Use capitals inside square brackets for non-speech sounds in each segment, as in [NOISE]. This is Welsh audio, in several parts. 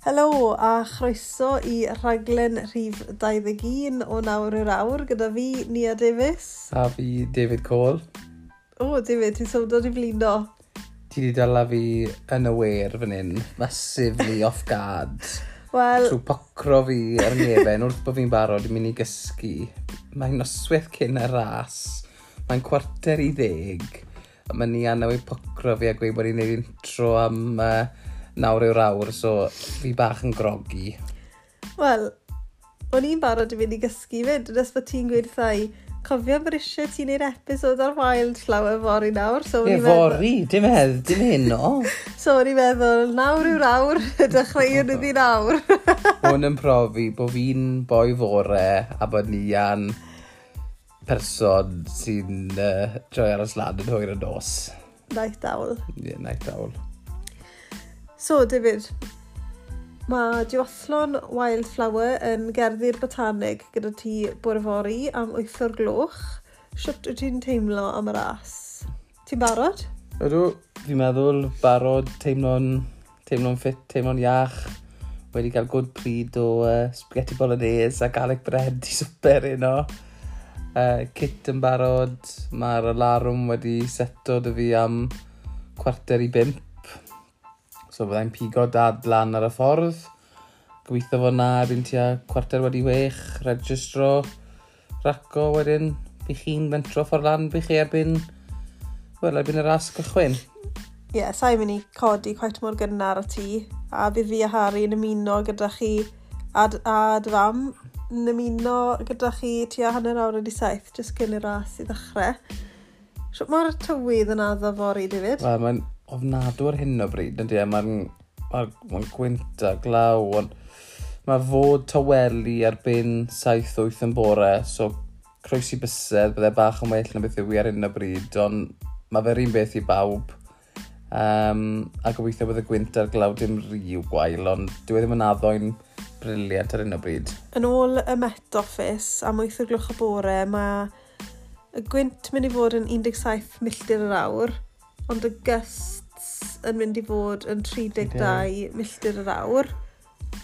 Helo a chroeso i rhaglen rhif 21 o nawr i'r awr gyda fi, Nia Davies. A fi David Cole. O, David, ti'n sowndo i flino. Ti di dala fi yn y wer fan hyn, massively [LAUGHS] off guard. Wel... Trwy pocro fi ar ngefen wrth bod fi'n barod i mynd i gysgu. Mae'n noswaith cyn y ras. Mae'n cwarter i ddeg. A mae ni anna wedi pocro fi a gweud bod i'n neud intro am uh, nawr yw'r awr, so fi bach yn grogi. Wel, o'n i'n barod i fynd i gysgu fyd, yn ysbeth ti'n gweud thai, cofio bod eisiau ti'n neud episod ar Wild llawer fori nawr. So ne, fori, dim hedd, dim heno. [LAUGHS] so o'n i'n meddwl, nawr yw'r awr, [LAUGHS] dechrau yn ydi nawr. [LAUGHS] Hwn yn profi bod fi'n boi fore a bod ni an person sy'n uh, troi ar y slad yn hwyr y nos. Naeth dawl. Ie, Yeah, naeth dawl. So, David, mae diwathlon Wildflower yn gerddi'r botanig gyda ti bore am 8 o'r gloch. Siwt wyt ti'n teimlo am y ras? Ti'n barod? Ydw, fi'n meddwl barod, teimlo'n teimlo ffit, teimlo'n iach. Wedi cael gwrdd pryd o uh, spaghetti bolognese a garlic Bread i swper uno. Uh, kit yn barod, mae'r alarwm wedi seto dy fi am cwarter i bimp So byddai'n pigo dad lan ar y ffordd. Gobeithio fod na erbyn tua cwarter wedi wech, registro, raco wedyn. By chi'n fentro ffordd lan, by chi erbyn, wel, erbyn y ras gychwyn. Ie, yeah, sa'n mynd i codi cwet mor gynnar o ti. A bydd fi a Harry yn ymuno gyda chi a, a dy fam yn ymuno gyda chi tua hanner awr wedi saith, jyst cyn i'r ras i ddechrau. Siwt mae'r tywydd yn addo fori, David? Wel, mae'n ofnadw ar hyn o bryd, ydy e, mae'n ma ma gwynt a glaw, ond mae fod taweli ar bin 7-8 yn bore, so croesi bysedd, byddai bach yn well na beth yw i ar hyn o bryd, ond mae fe'r un beth i bawb. Um, a gobeithio bod y gwynt a'r glaw dim rhyw gwael, ond dwi e ddim yn addo'n briliant ar hyn o bryd. Yn ôl y Met Office am 8 o'r gloch o bore, mae y gwynt mynd i fod yn 17 milltir yr awr, ond y gys yn mynd i fod yn 32 milltir yr awr.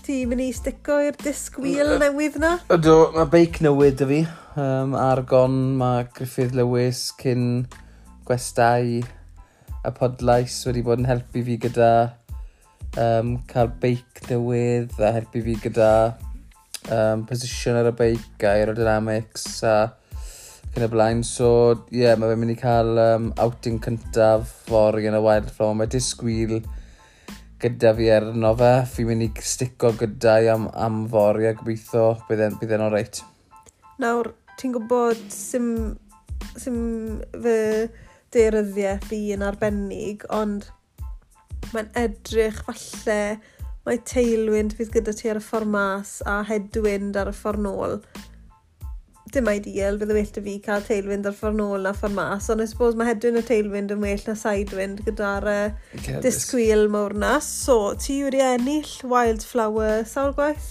Ti'n mynd i stico i'r disc wheel newydd na? Ydw, mae beic newydd y fi. Um, Argon, mae Griffith Lewis cyn gwestai y podlais wedi bod yn helpu fi gyda um, cael beic newydd a helpu fi gyda um, position ar y beic a aerodynamics a hyn y blaen. So, ie, yeah, mae fe'n mynd i cael um, outing cyntaf fory yn y Wild Flow. Mae disgwyl gyda fi arno fe. Fi'n mynd i stico gyda i am, am fori a gobeithio bydd e'n oreit. Nawr, ti'n gwybod sy'n sym fy deryddiaeth fi yn arbennig, ond mae'n edrych falle mae teilwynd fydd gyda ti ar y ffordd mas a hedwynd ar y ffordd nôl dim ideal, bydd y well da fi cael tailwind ar ffordd nôl na ffordd mas, ond I suppose mae hedyn y tailwind yn well na sidewind gyda'r uh, disgwyl mawr na. So, ti wedi ennill Wildflower sawl gwaith?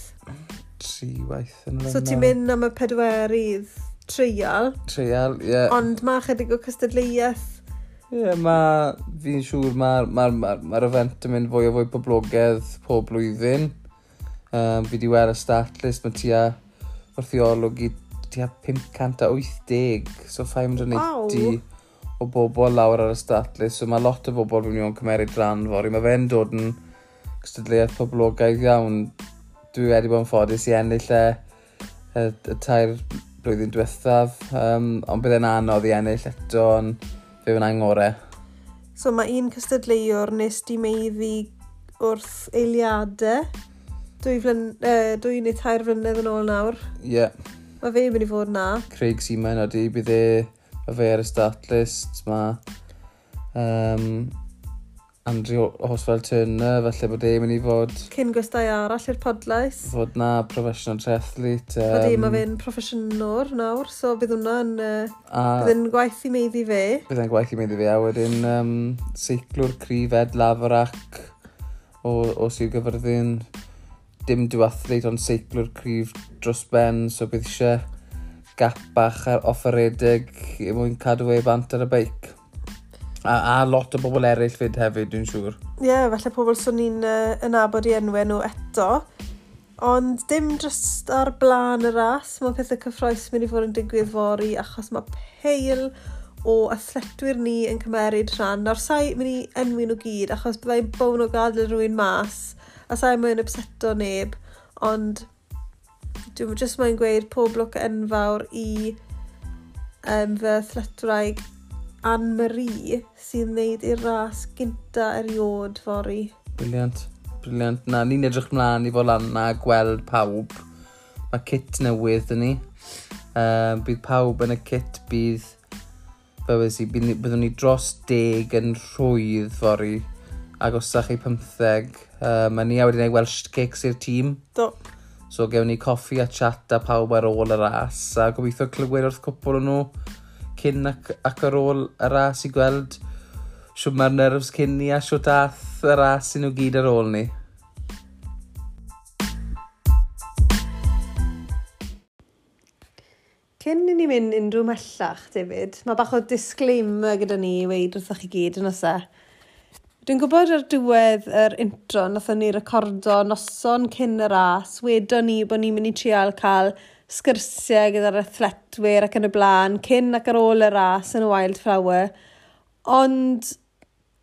Tri waith yn So, ti'n mynd am y pedwerydd treial? Treial, ie. Yeah. Ond mae chydig o cystadleuaeth Ie, yeah, mae, fi'n siŵr mae'r ma, ma, ma event yn mynd fwy o fwy poblogaidd pob blwyddyn. Um, fi wedi weld y stat list, mae tua wrthiolwg i tua 580, so 580 wow. o bobl lawr ar y statlis. So mae lot o bobl yn mynd cymeryd rhan fori. Mae fe'n dod yn cystadleuaeth poblogaidd iawn. Dwi wedi bod yn ffodus i ennill y, y, y tair blwyddyn diwethaf, um, ond bydd e'n anodd i ennill eto, ond fe fy'n angore. So mae un cystadleuwr nes di meiddi wrth eiliadau, dwy, flyn, uh, dwy neu tair flynedd yn ôl nawr. Ie. Yeah. Mae fe'n mynd i fod na. Craig Seaman ydy, bydd e, mae fe ar y start list, mae um, Andrew Oswald Turner, felly bod e'n mynd i fod... Cyn gwestai arall i'r podlais. Fod na professional triathlete. Um, Oeddi, mae fe'n proffesiynwr nawr, so bydd hwnna'n... Uh, bydd yn gwaith i meiddi fe. Bydd e'n gwaith i meiddi fe, a wedyn um, seiclwr crif Ed Lafarac o, o Sir Gyfyrddin dim diwathleid ond seiclwr cryf dros ben, so bydd eisiau gap bach ar offeredig i mwyn cadw ei bant ar y beic. A, a lot o bobl eraill fyd hefyd, dwi'n siŵr. Ie, yeah, falle pobl swn i'n uh, nabod i enwau nhw eto. Ond dim just ar blaen y ras, mae pethau cyffroes mynd i fod yn digwydd fori achos mae peil o athletwyr ni yn cymeryd rhan. Nawr sai mynd i enwi nhw gyd achos byddai'n bown o gadw rhywun mas a sa'i mwyn upseto neb, ond dwi'n just mae'n gweud pob lwc enfawr i um, fy thlytraig Anne-Marie sy'n neud i'r ras gynta eriod fori. Briliant, briliant. Na, ni'n edrych mlaen i fod lan na gweld pawb. Mae kit newydd yn ni. Um, bydd pawb yn y kit bydd bywys i, byddwn ni dros deg yn rhwydd fori ac os chi 15 Um, a ni a wedi gwneud Welsh Cakes i'r tîm. Do. So gewn ni coffi a chat a pawb ar ôl y ras. A gobeithio clywed wrth cwpl o nhw cyn ac, ac ar ôl y ras i gweld siw mae'r nerfs cyn ni a siw dath y ras i nhw gyd ar ôl ni. Cyn i ni mynd unrhyw mellach, David, mae bach o disclaimer gyda ni i weid wrthych chi gyd yn osa. Dwi'n gwybod ar diwedd yr intro, nathon ni recordo noson cyn y ras, wedon ni bod ni'n mynd i trial cael sgyrsiau gyda'r athletwyr ac yn y blaen, cyn ac ar ôl y ras yn y Wildflower, ond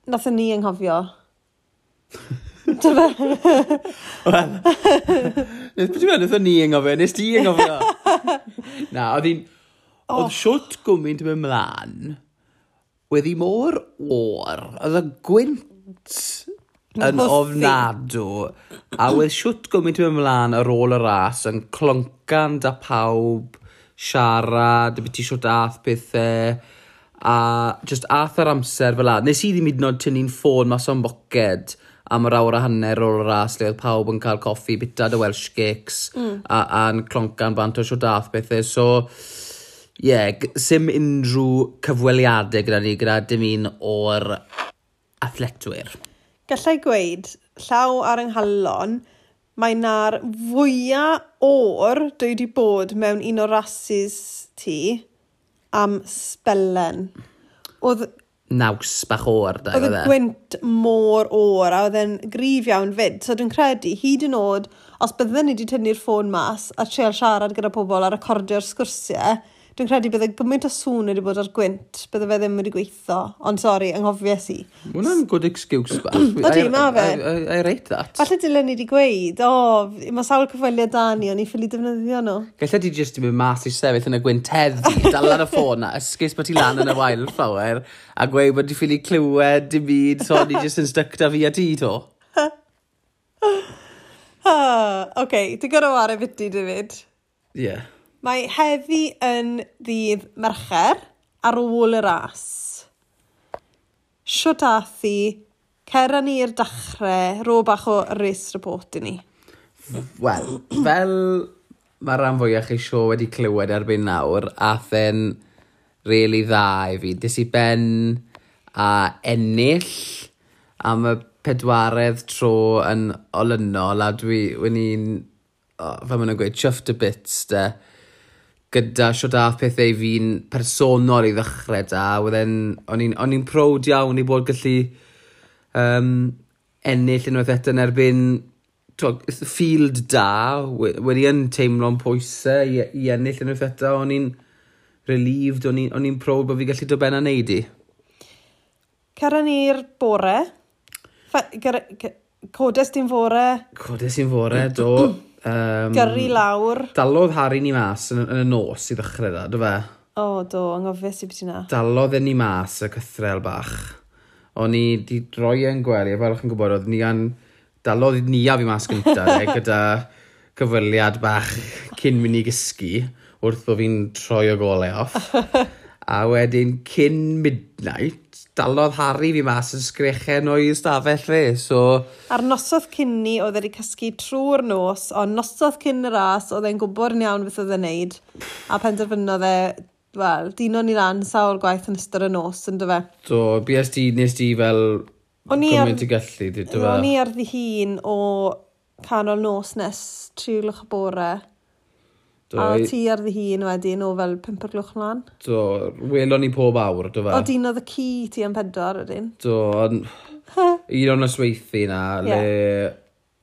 nathon ni anghofio. Dyma. [LAUGHS] Wel, beth yw'n meddwl ni anghofio? Nes ti anghofio? [LAUGHS] Na, oedd hi'n... Oh. Oedd siwt gwmynt mewn mlaen wedi mor o'r, oedd y gwynt yn ofnadw a wedi siwt gwmynt yn ymlaen ar ôl y ras yn cloncan da pawb siarad, beth ti siwt ath pethau a just ath yr amser fel la. Nes i ddim hyd yn oed tynnu'n ffôn mas o'n boced am yr awr a hanner o'r ras le oedd pawb yn cael coffi, bita dy Welsh cakes mm. a, a'n cloncan bant o siwt ath pethau. So, ie, yeah, sim unrhyw cyfweliadau gyda ni, gyda dim un o'r athletwyr. Gallai gweud, llaw ar ynghalon, mae na'r fwyaf o'r dwi wedi bod mewn un o rasis ti am spellen. Oedd naws bach o'r. Oedd y e? gwynt môr o'r a oedd e'n grif iawn fyd. So dwi'n credu hyd yn oed, os bydden ni wedi tynnu'r ffôn mas a treol siarad gyda pobl a recordio'r sgwrsiau, Dwi'n credu bydde gymaint o sŵn wedi bod ar gwynt, bydde fe ddim wedi gweithio. Ond sori, anghofies i. Mwna'n good excuse bach. [CLEARS THROAT] Ydy, ma fe. I, I, I rate that. Falle dylen ni wedi gweud, o, oh, mae sawl cyfweliad da ni, o'n i ffili defnyddio nhw. Gallai di jyst i mynd mas i sefyll yn y gwynt heddi, dal ar y ffôn na, ysgus bod ti lan yn y wael llawer, a gweud bod di ffili clywed, dim byd, so ni jyst yn styc da fi a ti to. Ha, [LAUGHS] ah, oce, okay, ti'n gorau wario biti, David. Ie. Yeah. Mae heddi yn ddydd mercher ar ôl y ras. Siwt athi, i, cera ni'r dechrau, ro bach o race report i ni. Wel, fel mae rhan fwyaf chi sio wedi clywed erbyn nawr, e'n really dda i fi. Dys i ben a ennill am y pedwaredd tro yn olynol a dwi, wedi'n, oh, fel maen nhw'n gweud, chuffed a bit, de. Uh, gyda siwt ath pethau fi'n personol i ddechrau da. O'n i'n prowd iawn i bod gallu um, ennill unwaith eto yn erbyn field da, wedi yn teimlo'n pwysau i, i ennill unwaith eto. O'n i'n relieved, o'n i'n prowd bod fi gallu dod benna neud i. Cara ni'r bore. Codes ti'n fore. Codes ti'n fore, do. Um, Gyrru lawr. Dalodd Harry ni mas yn, yn y nos i ddechrau da, dy fe? O, oh, do, anghofus i beth yna. Dalodd e ni mas y cythrel bach. O'n i di droi e'n gwely, a fel chi'n gwybod, oedd ni an... Dalodd ni a fi mas gyntaf, [LAUGHS] e, gyda cyfyliad bach cyn mynd i gysgu wrth o fi'n troi o golau off. [LAUGHS] a wedyn cyn midnight, dalodd Harry fi mas yn sgrechen o'i stafell fe, so... A'r nosodd cynni oedd wedi cysgu trwy'r nos, ond nosodd cyn y ras, oedd e'n gwybod yn iawn beth oedd e'n neud, a penderfynodd e, wel, dino ni lan sawl gwaith yn ystod y nos, yn dyfa. So, BSD nes di fel o'n gymaint i gallu, dwi'n. O'n i ar ddi hun o canol nos nes triwlwch y bore. Do, a ti ar ddi hun wedyn o fel 5 o'r glwch mlaen? Do, welon ni pob awr, do fe? O, dyn oedd y ci ti am 4 wedyn. Do, ond... [LAUGHS] un o'n ysweithi na, yeah. le...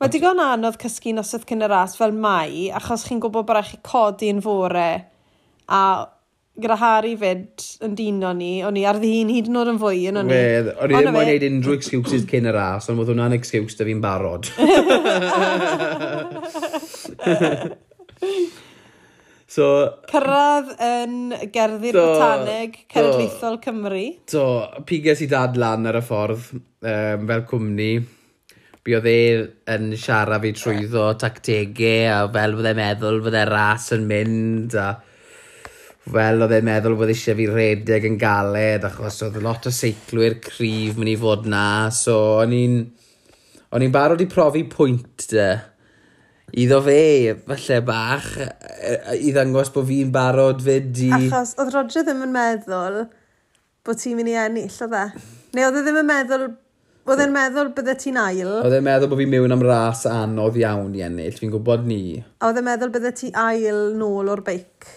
Mae digon anodd cysgu nosodd cyn y ras fel mai, achos chi'n gwybod bod rhaid chi codi yn fore, a gyda Harry fyd yn dino ni, o'n i ar ddyn hyd yn oed yn fwy, yn o'n i. Wedd, o'n i ddim yn gwneud unrhyw excuses cyn y ras, ond oedd hwnna'n excuse da fi'n barod. [LAUGHS] [LAUGHS] So, Cyrraedd yn gerddi'r Do, botanig Cenedlaethol Cymru. so piges i dad lan ar y ffordd um, fel cwmni. Bu oedd e yn siarad fi trwyddo tactegau a fel fydde meddwl fydde ras yn mynd a fel oedd e'n meddwl bod eisiau fi redeg yn galed achos oedd lot o seiclwyr cryf mynd i fod na so o'n i'n o'n i'n barod i profi pwynt de iddo fe, falle bach, i ddangos bod fi'n barod fyd i... Achos, oedd Roger ddim yn meddwl bod ti'n mynd i ennill, oedd e? Neu oedd e ddim yn meddwl... Oedd e'n meddwl bydde ti'n ail. Oedd e'n meddwl bod fi'n mewn am ras anodd iawn i ennill, fi'n gwybod ni. A oedd e'n meddwl bydde ti ail nôl o'r beic.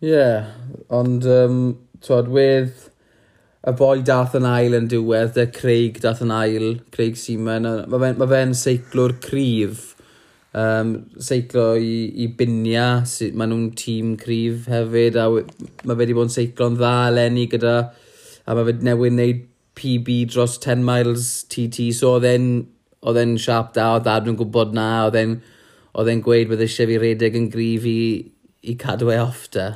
Ie, yeah, ond, um, twod, wedd y boi dath yn ail yn diwedd, y Craig dath yn ail, Craig Seaman, mae fe'n ma fe seiclwr cryf um, seiclo i, i Binia, maen nhw'n tîm cryf hefyd, a mae fe wedi bod yn seiclo'n dda eleni gyda, a mae fe newydd wneud PB dros 10 miles TT, so oedd e'n oedd e'n siarp da, oedd dad yn gwybod na, oedd e'n oedd e'n gweud bydd eisiau fi redeg yn gryf i, i cadw e off da.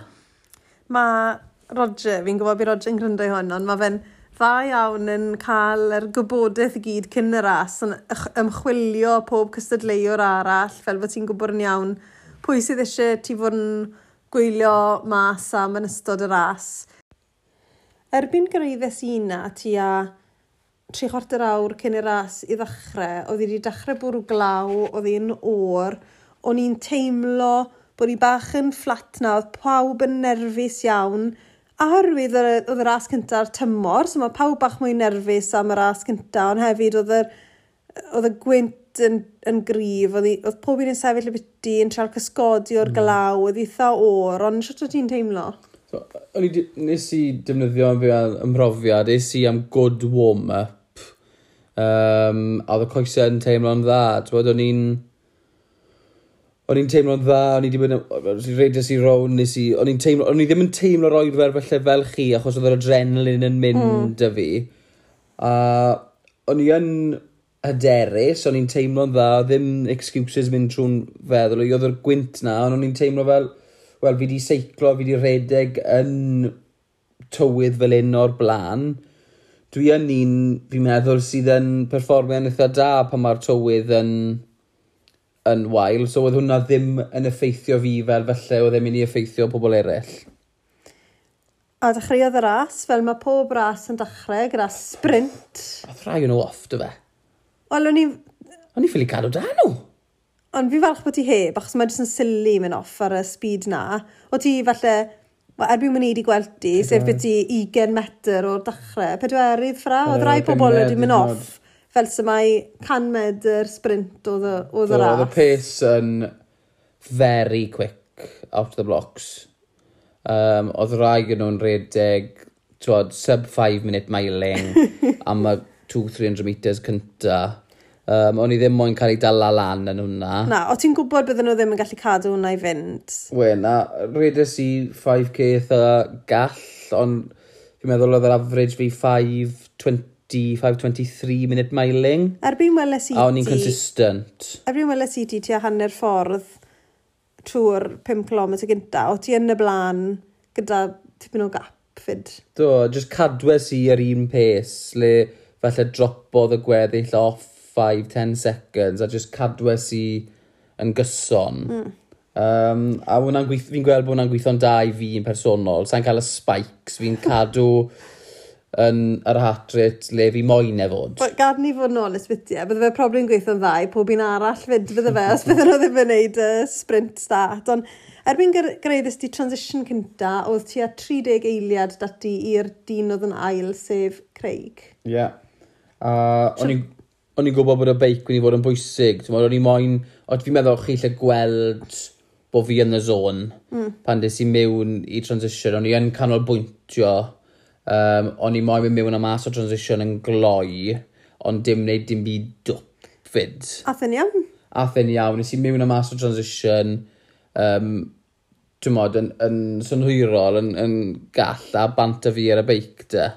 Mae Roger, fi'n gwybod bod Roger yn gryndo i hwn, ond mae fe'n dda iawn yn cael yr gwybodaeth i gyd cyn y ras, yn ymchwilio pob cystadleuwr arall, fel bod ti'n gwybod yn iawn pwy sydd eisiau ti fod yn gwylio mas am yn ystod y ras. Erbyn gyrraeddes i na, ti a tri chwarter awr cyn y ras i ddechrau, oedd hi wedi dechrau bwrw glaw, oedd hi'n o'r, o'n i'n teimlo bod hi bach yn fflat na, oedd pawb yn nerfus iawn, a hyrwydd oedd y ras cyntaf tymor, so mae pawb bach mwy nerfus am y ras cyntaf, ond hefyd oedd y, oedd y gwynt yn, yn grif, oedd, oedd pob un yn sefyll y biti yn trael cysgodi o'r hmm. glaw, oedd eitha o'r, ond sut oedd ti'n teimlo? So, di, nes i defnyddio yn fi am ymrofiad, nes i am good warm-up, um, a oedd y coesau yn teimlo'n dda, dwi'n o'n i'n o'n i'n teimlo'n dda, o'n i wedi bod yn reidio i rown, nes i, o'n i'n teimlo, o'n i ddim yn teimlo teimlo'r oedfer felly fel chi, achos oedd yr adrenalin yn mynd mm. â fi. A o'n i yn hyderus, o'n i'n teimlo'n dda, ddim excuses mynd trwy'n feddwl, i oedd yr gwynt na, ond o'n i'n teimlo fel, wel, fi di seiclo, fi di redeg yn tywydd fel un o'r blaen. Dwi yn un, fi'n meddwl, sydd yn perfformio'n eitha da pan mae'r tywydd yn yn wael, so oedd hwnna ddim yn effeithio fi fel felly oedd e'n mynd i effeithio pobl eraill. A dechreuodd y ras, fel mae pob ras yn dechrau gyda sprint. Oedd rhai yn nhw off, dy fe? Wel, o'n i... O'n i ffili cadw da nhw. Ond fi falch bod ti heb, achos mae jyst yn sili mynd off ar y speed na. O ti falle, erbyn mwyn i wedi gweld ti, sef beth ti 20 metr o'r dechrau, pedwerydd ffra, oedd rai pobl wedi mynd off fel symau 100 metr sprint oedd y rath. Oedd y pace yn very quick out of the blocks. Um, oedd rai gen nhw'n redeg twod, sub 5 minute miling [LAUGHS] am y 200-300 metres cynta. Um, o'n i ddim moyn cael ei dala lan yn hwnna. Na, o ti'n gwybod bydden nhw ddim yn gallu cadw hwnna i fynd? We, na, redes i 5k eitha gall, ond fi'n meddwl oedd yr average fi 5, 20 5.20, 5.23 minute miling. Erbyn weles i ti... A o'n i'n consistent. Erbyn weles i ti ti a hanner ffordd trwy'r 5 km gynta, o ti yn y blaen gyda tipyn o gap fyd. Do, just cadwes i ar un pace, le falle dropodd y gweddill off 5-10 seconds, a just cadwes i yn gyson. Mm. Um, a fi'n gweld bod hwnna'n gweithio'n da i fi'n personol. Sa'n cael y spikes, fi'n cadw yn yr hat rate le fi moyn e fod. Gad ni fod yn onest byti bydde fe probably'n gweithio'n dda i pob un arall fyd bydde fe, os bydde nhw ddim yn gwneud uh, sprint start. Ond erbyn greiddus di transition cynta, oedd ti a 30 eiliad dati i'r dyn oedd yn ail, sef Craig. Ie. Yeah. Uh, o'n i'n o'n i'n gwybod bod y beic wedi fod yn bwysig. O'n i moyn, o fi'n meddwl chi lle gweld bod fi yn y zôn mm. pan des i mewn i transition. O'n i yn canolbwyntio Um, o'n i moyn mynd mewn a mas o transition yn gloi, ond dim wneud dim byd dwpfyd. Athyn iawn? Athyn iawn. Nes i mewn a mas o transition, um, dwi'n modd, yn, yn synhwyrol, yn, yn gall a bant a fi ar y beic da.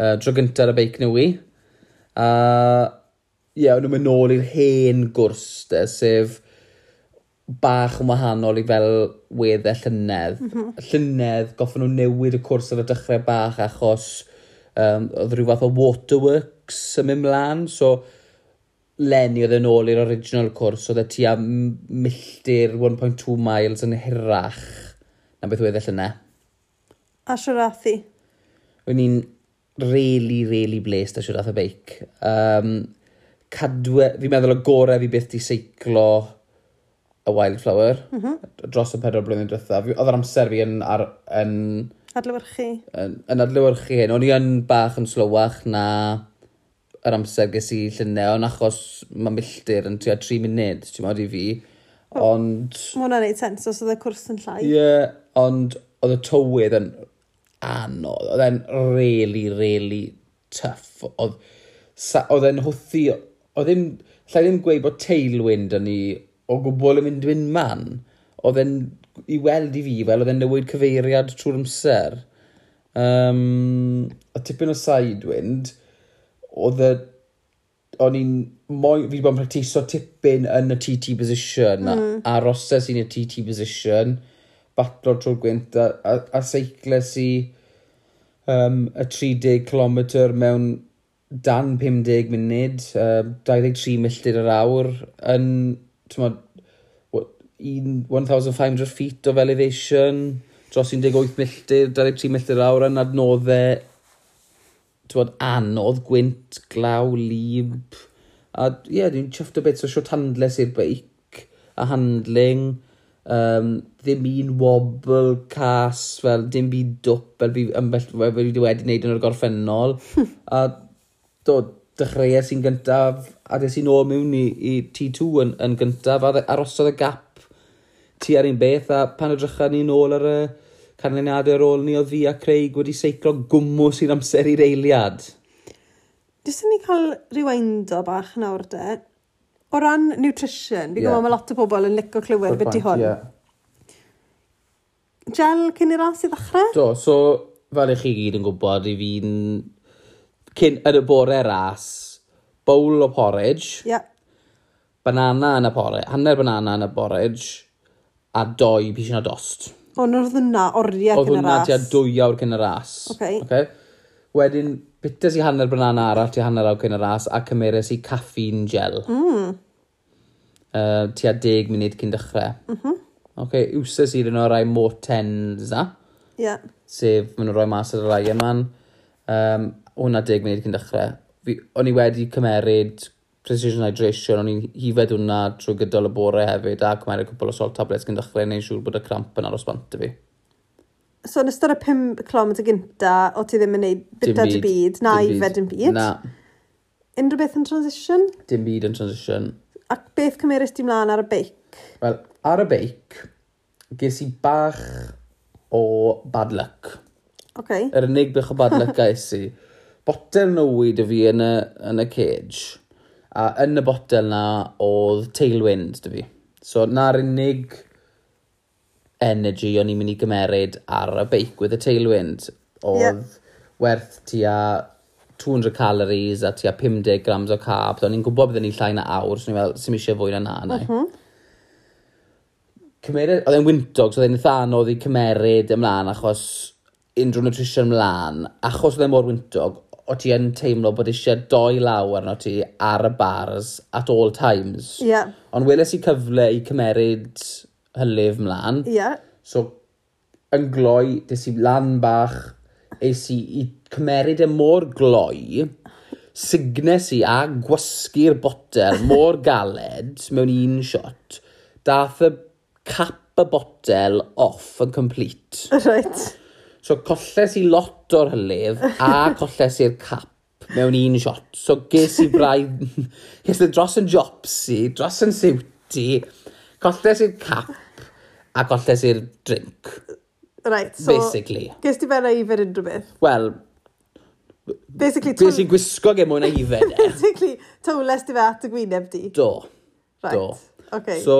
Uh, tro gyntaf ar y beic nhw i. A uh, ie, yeah, nhw'n mynd nôl i'r hen gwrs de, sef bach yn wahanol i fel weddau llynedd. Mm -hmm. Llynedd, goffon nhw newid y cwrs ar y dechrau bach achos um, oedd rhyw fath o waterworks yn mynd mlaen. So, Lenny oedd yn ôl i'r original cwrs, oedd e tua milltir 1.2 miles yn hirach na beth weddill yna. A siwrathu? Wyn ni'n really, really blest a siwrath y beic. Um, cadwe, fi'n meddwl y gorau fi byth di seiclo y wildflower mm -hmm. dros y pedwar blwyddyn diwetha. Oedd yr amser fi yn... Ar, yn adlywyrchu. Yn, yn adlywyrchu hyn. O'n i yn bach yn slywach na yr amser ges i llunau, ond achos mae milltir yn tua 3 munud, ti'n modd i fi. Ond... Mae hwnna'n neud sens os oedd y cwrs yn llai. Ie, yeah, ond oedd y tywydd yn anodd. Oedd e'n really, really tough. Oedd, oedd e'n hwthu... Oedd ddim... Llai ddim gweud bod tailwind yn ni o gwbl yn mynd mynd man. Oedd e'n, i weld i fi, fel oedd e'n newid cyfeiriad trwy'r amser. Um, a tipyn o sidewind, oedd e, o'n i'n fi wedi bod yn practiso tipyn yn y TT position, mm. a, a roses i'n y TT position, batlo trwy'r gwynt, a, a, a seicles i um, y 30 km mewn dan 50 munud, uh, 23 milltir yr awr, yn tymod, 1,500 feet of elevation, dros 18 milltir, 23 milltir awr yn adnoddau e, tywod, anodd, gwynt, glaw, lib. A ie, yeah, dwi'n chyfft o beth o siwt handles i'r beic, a handling, um, ddim un wobl, cas, fel dim byd dwp, fel fi ymbell, fel fi wedi wneud yn yr gorffennol. [LAUGHS] a do, dechreuau sy'n gyntaf a des i nôl mewn i, i T2 yn, yn gyntaf a arosodd y gap tu ar un beth a pan edrychau ni nôl ar y canlyniadau ar ôl ni o fi a Craig wedi seiclo gwmws i'r amser i'r eiliad. Dysyn ni cael rewaindo bach nawr de. O ran nutrition, fi'n yeah. gwybod mae lot o bobl yn licio clywed beth i hwn. Yeah. Gel cyn i'r ras i ddechrau? Do, so fel i chi gyd yn gwybod, i fi'n... Cyn, yn y bore ras, bowl o porridge. Yeah. Banana yn y porridge, hanner banana yn y porridge, a doi pisyn o dost. O, na roedd hwnna oriau cyn y ras. Oedd hwnna tua ras. dwy awr cyn y ras. Okay. Okay. Wedyn, bites i hanner banana arall tua hanner awr cyn y ras, a cymeres i caffeine gel. Mm. Uh, tua deg munud cyn dechrau. Mm -hmm. okay, iwsas i'r un o'r rai Mortens na, Ie. sef maen nhw'n rhoi mas ar y rai yma'n. Um, hwnna deg munud cyn dechrau fi, o'n i wedi cymeryd precision hydration, o'n i hifed hwnna trwy gydol y bore hefyd a cymeryd cwbl o salt tablets gyn dechrau neu'n siŵr bod y cramp yn aros bant i fi. So yn ystod y 5 km gynta, o ti ddim yn neud bita dy byd, na i fed yn byd? Na. Unrhyw beth yn transition? Dim byd yn transition. Ac beth cymerus ti mlaen ar y beic? Wel, ar y beic, ges i bach o bad luck. Okay. Yr unig bych o bad luck gais i botel nywyd y fi yn y, yn y cage. A yn y botel na oedd tailwind dy fi. So na'r unig energy o'n i'n mynd i gymeryd ar y beic with y tailwind oedd yeah. werth tua 200 calories a tua 50 grams o carbs. O'n i'n gwybod byddwn ni'n llai na awr, so ni'n fel, sy'n eisiau fwy na na. Uh mhm. -huh. Cymeryd, oedd e'n wyntog, so oedd e'n eitha anodd i cymeryd ymlaen achos unrhyw nutrition ymlaen. Achos oedd e'n mor wyntog, o ti yn teimlo bod eisiau doi law arno ti ar y bars at all times. Ie. Yeah. Ond weles i cyfle i cymeryd hylif mlaen. Ie. Yeah. So, yn gloi, des i lan bach, eis i, i cymeryd e mor gloi, signes i a gwasgu'r botel mor galed mewn un shot, dath y cap y botel off yn complete. Right. So colles i lot o'r hylif a [LAUGHS] colles i'r cap mewn un shot. So ges i braidd... [LAUGHS] ges i dros yn jopsi, dros yn siwti, colles i'r cap a colles i'r drink. Right, so... Basically. Ges ti fel eifer unrhyw beth? Wel, Basically, Beth sy'n gwisgo gen mwyn eife e. [LAUGHS] Basically, tywles ti fe at y gwyneb di. Do. Right. Do. Okay. So,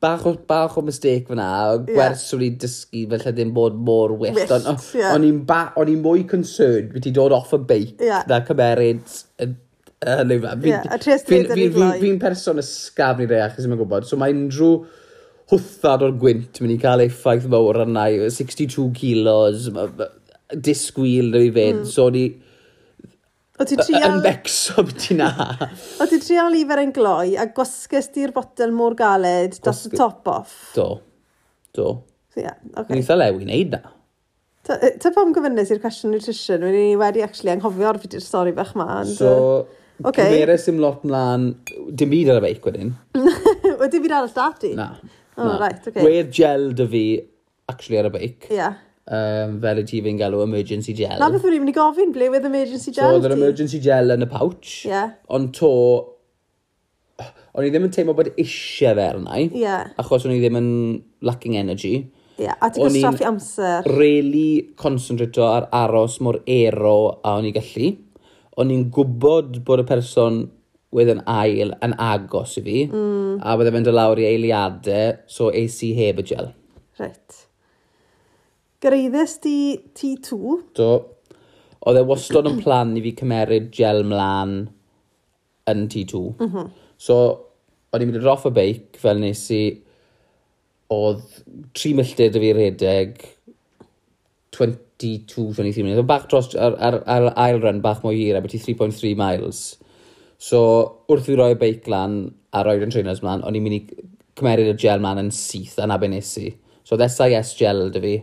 bach o, bach o mistake fyna, gwers yeah. i dysgu felly ddim bod mor wyllt. Wyllt, on, yeah. O'n i'n on mwy concerned beth i dod off y beic yeah. na cymeryd hynny fa. Fi'n person ysgaf ni reach, achos ddim gwybod. So mae unrhyw hwthad o'r gwynt yn mynd i cael effaith mawr arna i. 62 kilos, disgwyl i fyd. Mm. So ni O ti'n trial... Yn becso beth ti na. o ti trial ifer yn gloi a gwasges di'r botel mor galed dros y top off. Do. Do. So, yeah, okay. Nid lew i wneud na. Ta, ta pam gofynnus i'r cwestiwn nutrition, wedi ni wedi actually anghofio'r fideo'r stori bach ma. So, okay. cymeres dim lot mlaen, dim byd ar y beic wedyn. [LAUGHS] Wedi byd ar dati? Na. Oh, na. right, okay. Wedd gel dy fi, actually ar y beic. Yeah um, fel y ti fi'n galw emergency gel. Na beth rwy'n mynd i gofyn, ble wedd emergency gel so, oedd yr emergency gel yn y pouch. Yeah. Ond to, o'n i ddim yn teimlo bod eisiau fel yna. Yeah. Achos o'n i ddim yn lacking energy. Yeah, a ti'n gosraffu amser. really concentrato ar aros mor ero a o'n i gallu. O'n i'n gwybod bod y person wedd yn ail yn agos i fi. Mm. A bydde fe'n dod lawr i eiliadau, so AC heb y gel. Right. Gyrraeddus di T2? Do. Oedd e wastod yn plan i fi cymeryd gel mlaen yn T2. Mm -hmm. So, o'n i'n mynd i'r off y beic fel nes i oedd tri milltir dy fi redeg 22, 23 minutes. Oedd bach dros ar, ar, ar ail run bach mwy hir, beth i 3.3 miles. So, wrth i roi y beic lan a roi'r yn trainers mlaen, o'n i'n mynd i cymeryd y gel mlaen yn syth yn abenesu. So, oedd SIS gel dy fi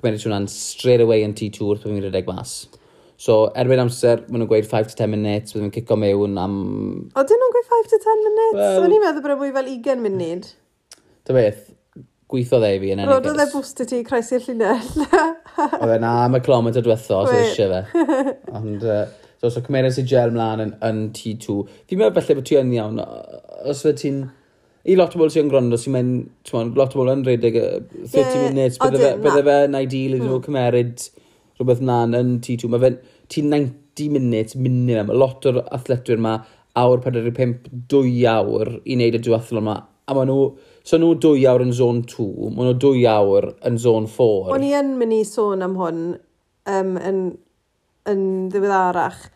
cymeriad hwnna'n straight away yn T2 wrth bod fi'n rhedeg mas. So, erbyn amser, maen nhw'n gweud 5 to 10 minutes, byddwn yn cico mewn am... O, dyn nhw'n gweud 5 to 10 minutes? Well, O'n i'n meddwl bod e'n fwy fel 20 munud. Da beth, gweithio dde i fi yn enig. Roedd e bwst i ti croesi y llinell. [LAUGHS] Oedd e na, mae kilometr diwetho, os eisiau fe. [LAUGHS] Ond, uh, so, so cymeriad sy'n gel mlaen yn, yn T2. Fi'n meddwl felly bod ti yn iawn, os fe ti'n i lot o bobl sy'n gwrando sy'n mynd, ti'n lot o bobl yn redig 30 yeah, minutes, bydde fe, bydde fe na i iddyn nhw hmm. cymeryd rhywbeth na'n yn T2. Mae fe'n T90 minutes minimum, a lot o'r athletwyr yma, awr 45, 2 awr i wneud y duathlon yma. A maen nhw, so nhw 2 awr yn zone 2, maen nhw 2 awr yn zone 4. O'n i yn mynd i sôn am hwn um, yn, yn ddiweddarach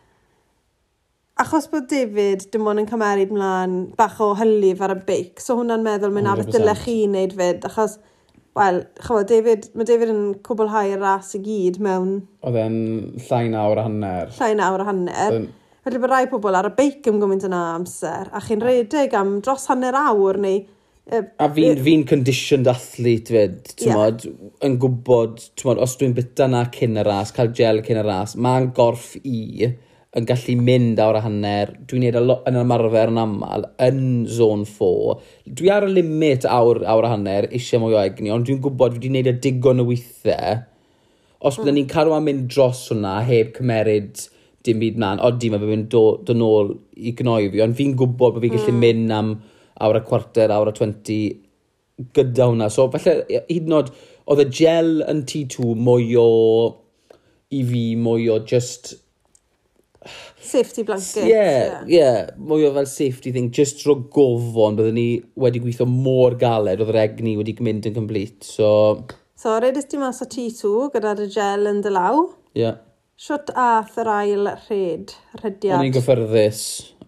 achos bod David dim ond yn cymeryd mlaen bach o hylif ar y beic, so hwnna'n meddwl mae'n abeth dylech chi wneud fyd, achos, wel, chwbod, David, mae David yn cwblhau ras i gyd mewn... Oedd e'n llai nawr a hanner. Llai nawr a hanner. Oedden... Felly bod rai pobl ar y beic yn gymaint yna amser, a chi'n redeg am dros hanner awr neu... Uh, a fi'n fi conditioned athlete fyd, tymod, yeah. yn gwybod, tymod, os dwi'n bita na cyn y ras, cael gel cyn y ras, mae'n gorff i yn gallu mynd awr a hanner, dwi'n neud e yn ymarfer yn aml, yn zone 4. Dwi ar y limit awr, awr a hanner, eisiau mwy o egni, ond dwi'n gwybod fi wedi neud y digon o weithiau. Os byddwn ni'n cadw am mynd dros hwnna, heb cymeryd dim byd mlaen, odi mae fe'n mynd do, nôl i gnoi fi, ond fi'n gwybod bod fi'n gallu mm. mynd am awr a cwarter, awr a 20, gyda hwnna. So, falle, hyd yn oed, oedd y gel yn T2 mwy o, i fi, mwy o just Safety blanket. Ie, yeah, ie. Yeah. Yeah, mwy o fel safety thing, just trwy gofon, byddwn ni wedi gweithio mor galed, oedd yr egni wedi mynd yn complete, so... So, redys ti mas o T2 gyda'r gel yn dylaw. Ie. Yeah. Siwt ath yr ail rhed, rediad? O'n i'n gyffyrddus,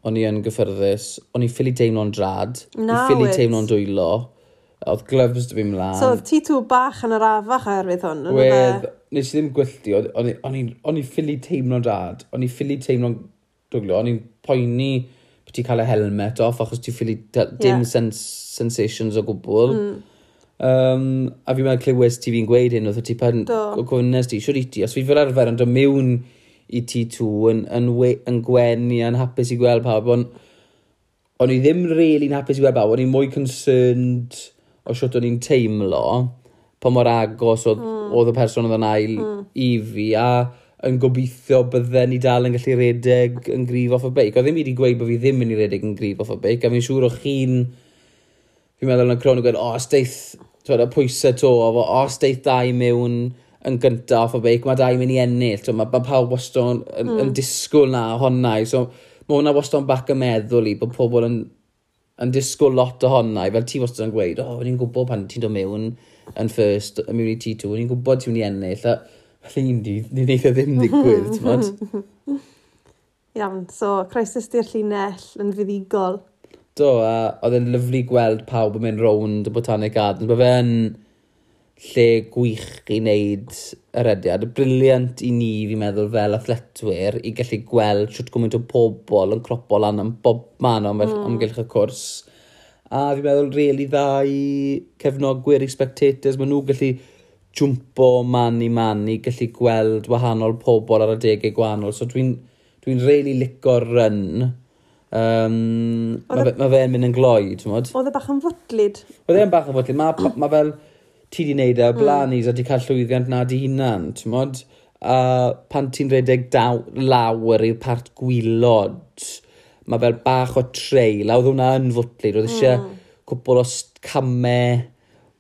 o'n i yn gyffyrddus, o'n i'n ffili teimlo'n drad, o'n i'n ffili teimlo'n dwylo. Oedd gloves dy fi mlaen. So, oedd ti tŵ bach yn yr afach oherwydd hwn, yn Wedd, nes i ddim gwylltu, o'n i ffili teimlo'n dad, o'n i'n ffili teimlo'n dwglo, o'n i'n poeni bod ti'n cael y helmet off, achos ti'n ffili dim yeah. sens sensations o gwbl. Mm. Um, a fi'n meddwl clywes ti fi'n gweud hyn, oedd ti pan o gwnes ti, siwr i ti, os fi fel arfer yn dod mewn i T2 yn, yn, we, yn gwenu a'n hapus i gweld pawb, ond o'n i ddim really'n hapus i gweld pawb, o'n i'n mwy concerned o siwt o'n i'n teimlo, pa mor agos oedd, mm. oedd y person oedd yn ail mm. i fi, a yn gobeithio bydden ni dal yn gallu redeg yn grif off y beic. Oedd ddim wedi gweud bod fi ddim yn i redeg yn grif off y beic, a fi'n siŵr o chi'n... Fi'n meddwl yn y cron yn gweud, o, oh, steith... Twyd, y pwysau to, o, o, steith dau mewn yn gyntaf off y beic, mae dau mynd i ennill. Twyd, mae ma pawb wastad yn, mm. yn hmm. disgwyl na honna. So, mae hwnna wastad yn bac y meddwl i bod pobl yn yn disgwyl lot ohona i, fel ti wastad yn gweud, o, oh, ni'n gwybod pan ti'n dod mewn yn first, yn mewn i T2, ni'n gwybod ti'n mynd i ennill, a falle llun di, ni'n eitha ddim digwydd, [LAUGHS] ti'n Iawn, so croesus di'r llinell yn fuddigol. Do, a oedd e'n lyflu gweld pawb yn mynd rownd y Botanic Gardens. Mae fe'n lle gwych i wneud y rediad. Briliant i ni, fi'n meddwl, fel athletwyr, i gallu gweld siwt gwmwyd o bobl yn cropo lan am bob man am mm. amgylch y cwrs. A fi'n meddwl, really dda i cefnogwyr, i spectators, maen nhw gallu jwmpo man i man i gallu gweld wahanol pobl ar y degau gwahanol. So dwi'n dwi, dwi really lico'r run. Um, Mae fe'n mynd yn gloi, ti'n modd? Oedd e bach yn fwtlid. Oedd e'n bach yn fwtlid. Mae ma fel ti di wneud e o blaen mm. a di cael llwyddiant na di hunan, ti'n modd? A pan ti'n redeg daw, lawer i'r part gwylod, mae fel bach o treil, a oedd hwnna yn fwtlid, oedd eisiau mm. cwbl o camau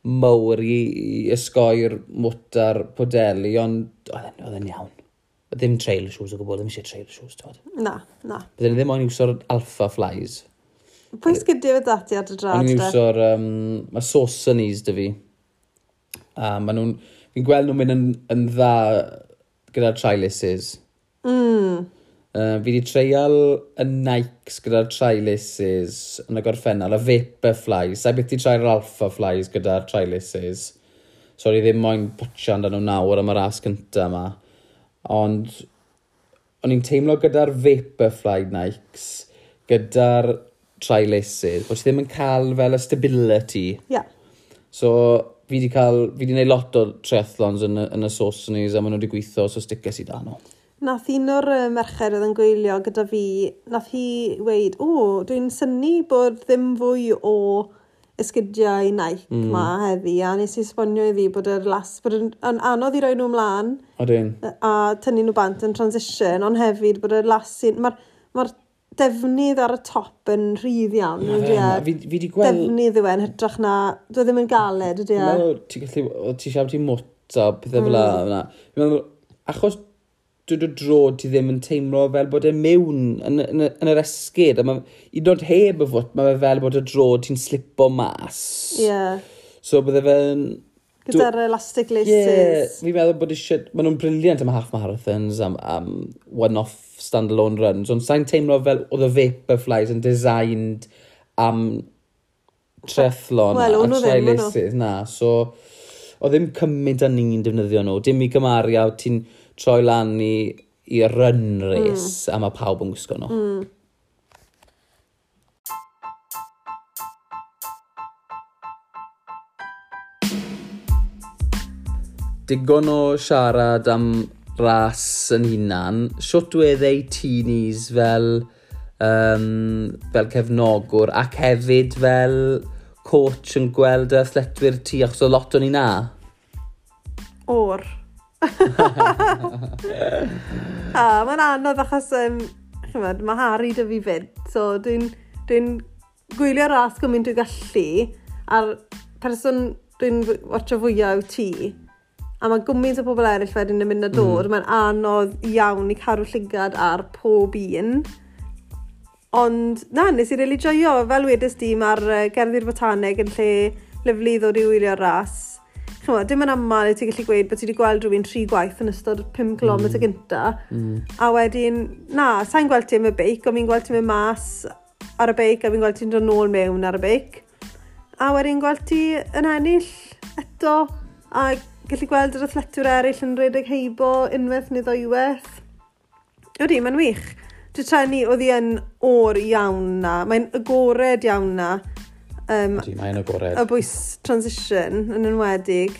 mawr i, i ysgoi'r mwtar podeli, ond oedd e'n iawn. Oedd ddim trail shoes o gwbl, ddim eisiau trail shoes, ti'n Na, na. Byddwn ddim o'n iwsio'r alpha flies. Pwy sgydio fe dati ar y drad? O'n iwsio'r, um, mae saucer knees dy fi. A maen nhw'n... Fi'n gweld nhw'n mynd yn, yn dda gyda'r tri-laces. Mm. Uh, fi wedi treial y Nikes gyda'r tri-laces yn y gorffennol, y Vaporflies. Sa'i beth i trai'r Alpha Flies gyda'r tri-laces. Ddim moyn pwtsio amdano nhw nawr am y ras cyntaf yma. Ond, o'n i'n teimlo gyda'r Vaporfly Nikes, gyda'r tri-laces, bod ti ddim yn cael fel y stability. Yeah. So, fi wedi cael, fi wedi gwneud lot o triathlons yn yn y Sauconies a maen nhw wedi gweithio so sticus i dan nhw. Nath un o'r merched oedd yn gweilio gyda fi, nath hi weid, o, dwi'n syni bod ddim fwy o esgidiau Nike mm. ma heddi, a nes i sbonio i fi bod yr las, bod yn anodd i roi nhw ymlaen. Odyn. A tynnu nhw bant yn transition, ond hefyd bod yr las. Mae'r ma defnydd ar y top yn rhydd iawn. Na. E? Fi, fi di gweld... Defnydd yw e'n hytrach na... Dwi e ddim yn galed, ydy e? Ti'n gallu... Ti'n siarad ti'n mwt a pethau fel yna. Fi'n meddwl, achos dod o drod ti ddim yn teimlo fel bod e mewn yn, yn, yn yr esgyd. Ma, I dod heb y fwt, mae fe fel bod y dro ti'n slipo mas. Ie. Yeah. So bydde fe'n... Gyda'r elastic laces. Ie, yeah, fi'n meddwl bod eisiau... Maen nhw'n briliant am half marathons, am, am one-off stand-alone runs, ond sa'n teimlo fel oedd y Vaporflies yn designed am trethlon well, a trailaces na. So, oedd ddim cymryd â ni'n defnyddio nhw. Dim i gymaru a ti'n troi lan i, i run race mm. a mae pawb yn gwisgo nhw. Mm. Digon o siarad am ras yn hunan, siwtwedd ei teenies fel, um, fel cefnogwr ac hefyd fel coach yn gweld y athletwyr ti achos o lot o'n i na? O'r. [LAUGHS] [LAUGHS] a, mae'n anodd achos um, chymod, mae Harry dy fi fyd. So dwi'n dwi, gwylio ras gymaint dwi'n gallu a'r person dwi'n watcho fwyaf yw ti a mae gwmynt o bobl eraill wedyn yn mynd a dod, mm. mae'n anodd iawn i cadw llygad ar pob un. Ond na, nes i rili really joio, fel wedys di, mae'r uh, gerddi'r botaneg yn lle lyflu ddod i wylio ras. Chyma, dim yn aml i ti gallu gweud bod ti wedi gweld rhywun tri gwaith yn ystod 5 km mm. gynta. Mm. A wedyn, na, sa'n gweld ti am y beic, ond fi'n gweld ti'n mynd mas ar y beic, a fi'n gweld ti'n dod nôl mewn ar y beic. A wedyn gweld ti yn ennill eto, a gallu gweld yr athletwyr eraill yn rhedeg heibo unwaith neu ddwywaith. Ydy, mae'n wych. Dwi'n trenu oedd hi yn o'r iawn na. Mae'n agored iawn na. Um, Ydy, mae'n agored. Y bwys transition yn enwedig.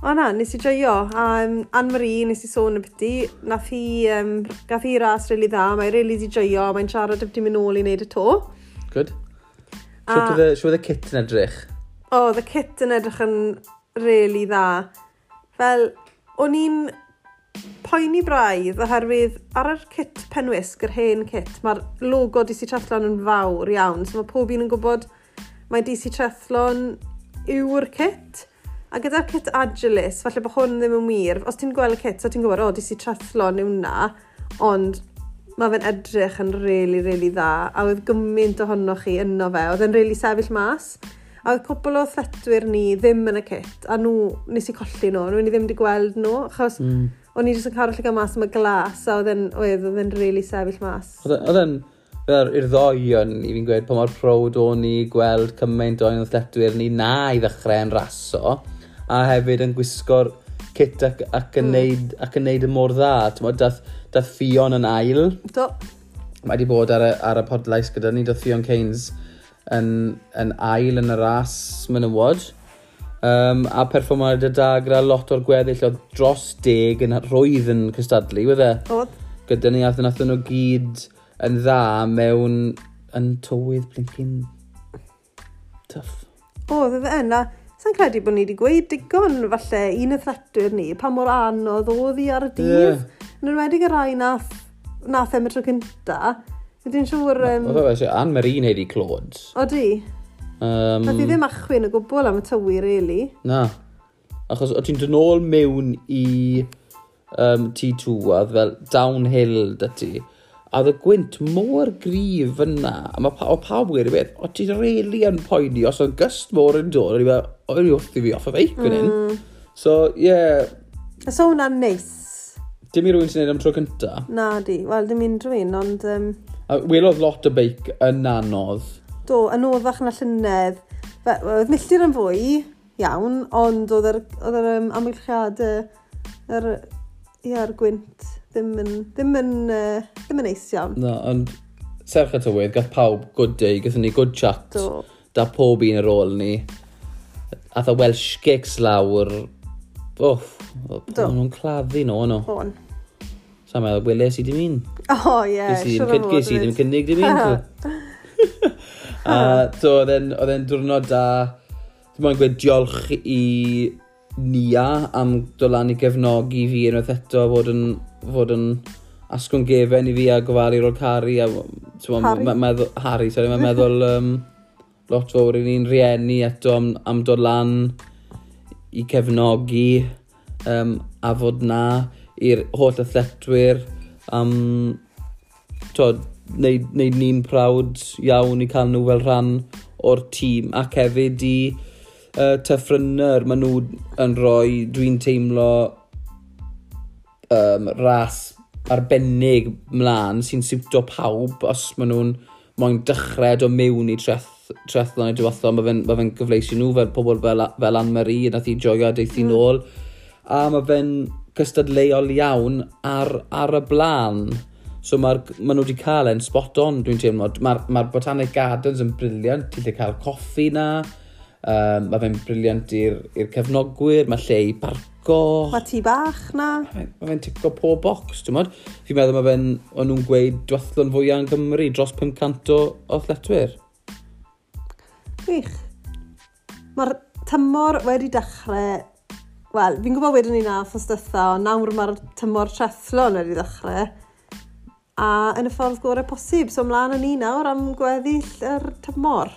O na, nes i joio. A um, Anne-Marie, nes i sôn y byty, nath hi, um, gath hi ras rili really dda. Mae'n rili really di joio. Mae'n siarad y byty mynd ôl i wneud y to. Good. Siwyd oedd y kit yn edrych? O, oh, the kit yn edrych yn really dda. Fel, o'n i'n poeni braidd oherwydd ar yr kit penwisg, yr hen kit, mae'r logo DC Trethlon yn fawr iawn, so mae pob un yn gwybod mae DC Trethlon yw'r kit. A gyda'r kit Agilis, falle bod hwn ddim yn wir, os ti'n gweld y kit, so ti'n gwybod, o, oh, DC Trethlon yw na, ond mae fe'n edrych yn really, really dda, a oedd gymaint ohonoch chi yno fe, oedd e'n really sefyll mas. A oedd cwbl o thletwyr ni ddim yn y kit, a nhw, nes i colli nhw, nhw ni ddim wedi gweld nhw, achos mm. o'n i jyst yn cael lle mas am y glas, a oedd e'n rili really sefyll mas. Oedd e, e'n, i'r ddoi o'n i fi'n gweud, pa mor prowd o'n i gweld cymaint o'n thletwyr ni na i ddechrau yn raso, a hefyd yn gwisgo'r kit ac, ac, yn, mm. neud, ac yn neud y mor dda. Ti'n dath, dath Fion yn ail. Do. Mae wedi bod ar y, ar y podlais gyda ni, dath Fion Keynes yn, yn ail yn y ras menywod. Um, a perfformiad y da gyda lot o'r gweddill o dros deg yn rwydd yn cystadlu, wedi'i? E? Oedd. Gyda ni athyn athyn nhw gyd yn dda mewn yn tywydd blincyn tuff. Oedd, fe yna. Sa'n credu bod ni wedi gweud digon falle un y thretwyr ni, pa mor anodd oedd hi ar y dydd. Yeah. Yn enwedig y rai nath, nath em y tro cynta, Dwi'n siŵr... Um... Oedd o fe, Anne-Marie neud i clod. O di? Um, Nath i ddim achwyn y gwbl am y tywi, really. Na. Achos o ti'n dod nôl mewn i um, T2 a fel downhill dy ti. A oedd y gwynt mor grif yna. A mae pa, o pawb wedi beth, o ti'n really yn poeni os oedd gyst mor yn dod. O'n i fel, o'n i wrth i fi off y feic yn mm. So, ie. Yeah. So hwnna'n neis. Dim i rwy'n sy'n neud am tro cynta? Na, di. Wel, dim unrhyw rwy'n, ond... Um... A welodd lot o beic yn anodd. Do, yn oddach na llynedd. Oedd milltir yn fwy, iawn, ond oedd yr, oedd yr um, amwylchiadau, yr, ia'r gwynt, ddim yn, ddim yn, uh, ddim yn neis iawn. Na, ond serch y tywydd, gath pawb good day, gathon ni good chat. Do. Da pob un ar ôl ni. Ath a Welsh gigs lawr. Wff, oh, nhw'n claddu nhw, no, O'n. Sa'n meddwl, weles i dim un. O, ie. Ges i ddim cynnig dim [LAUGHS] un. A to, oedd e'n diwrnod da. Dwi'n moyn gweud diolch i Nia am dolan i gefnogi fi unwaith eto fod yn, fod yn asgwn gefen i fi a gofalu o'r cari a Harry, ma, meddwl, Harry sorry, mae'n meddwl [LAUGHS] um, lot fawr i ni'n rieni eto am, am dod lan i cefnogi um, a fod na i'r holl athletwyr am um, twod, neud, neud ni'n prawd iawn i cael nhw fel rhan o'r tîm ac hefyd i uh, tyffrynner maen nhw yn rhoi dwi'n teimlo um, ras arbennig mlaen sy'n siwto pawb os maen nhw'n moyn dychred o mewn i treth, trethlon i diwethaf. Mae fe'n ma fe, fe nhw fel pobl fel, fel Anne-Marie, nath i joio a deithi mm. nôl. A mae fe'n cystadleuol iawn ar, ar y blaen. So mae ma nhw wedi cael e'n spot on, dwi'n teimlo. Mae'r ma, Botanic Gardens yn briliant, ti'n cael coffi na, um, mae fe'n briliant i'r cefnogwyr, mae lle i barco. Mae ti bach na. Mae fe'n tico po box, ti'n modd? Fi'n meddwl mae fe'n, o'n nhw'n gweud, dwethlon fwyaf yn Gymru, dros 500 o, o thletwyr. Gwych. Mae'r tymor wedi dechrau Wel, fi'n gwybod wedyn ni na thos dytha, ond nawr mae'r tymor trethlon wedi ddechrau. A yn y ffordd gorau posib, so ymlaen yn ni nawr am gweddill yr tymor.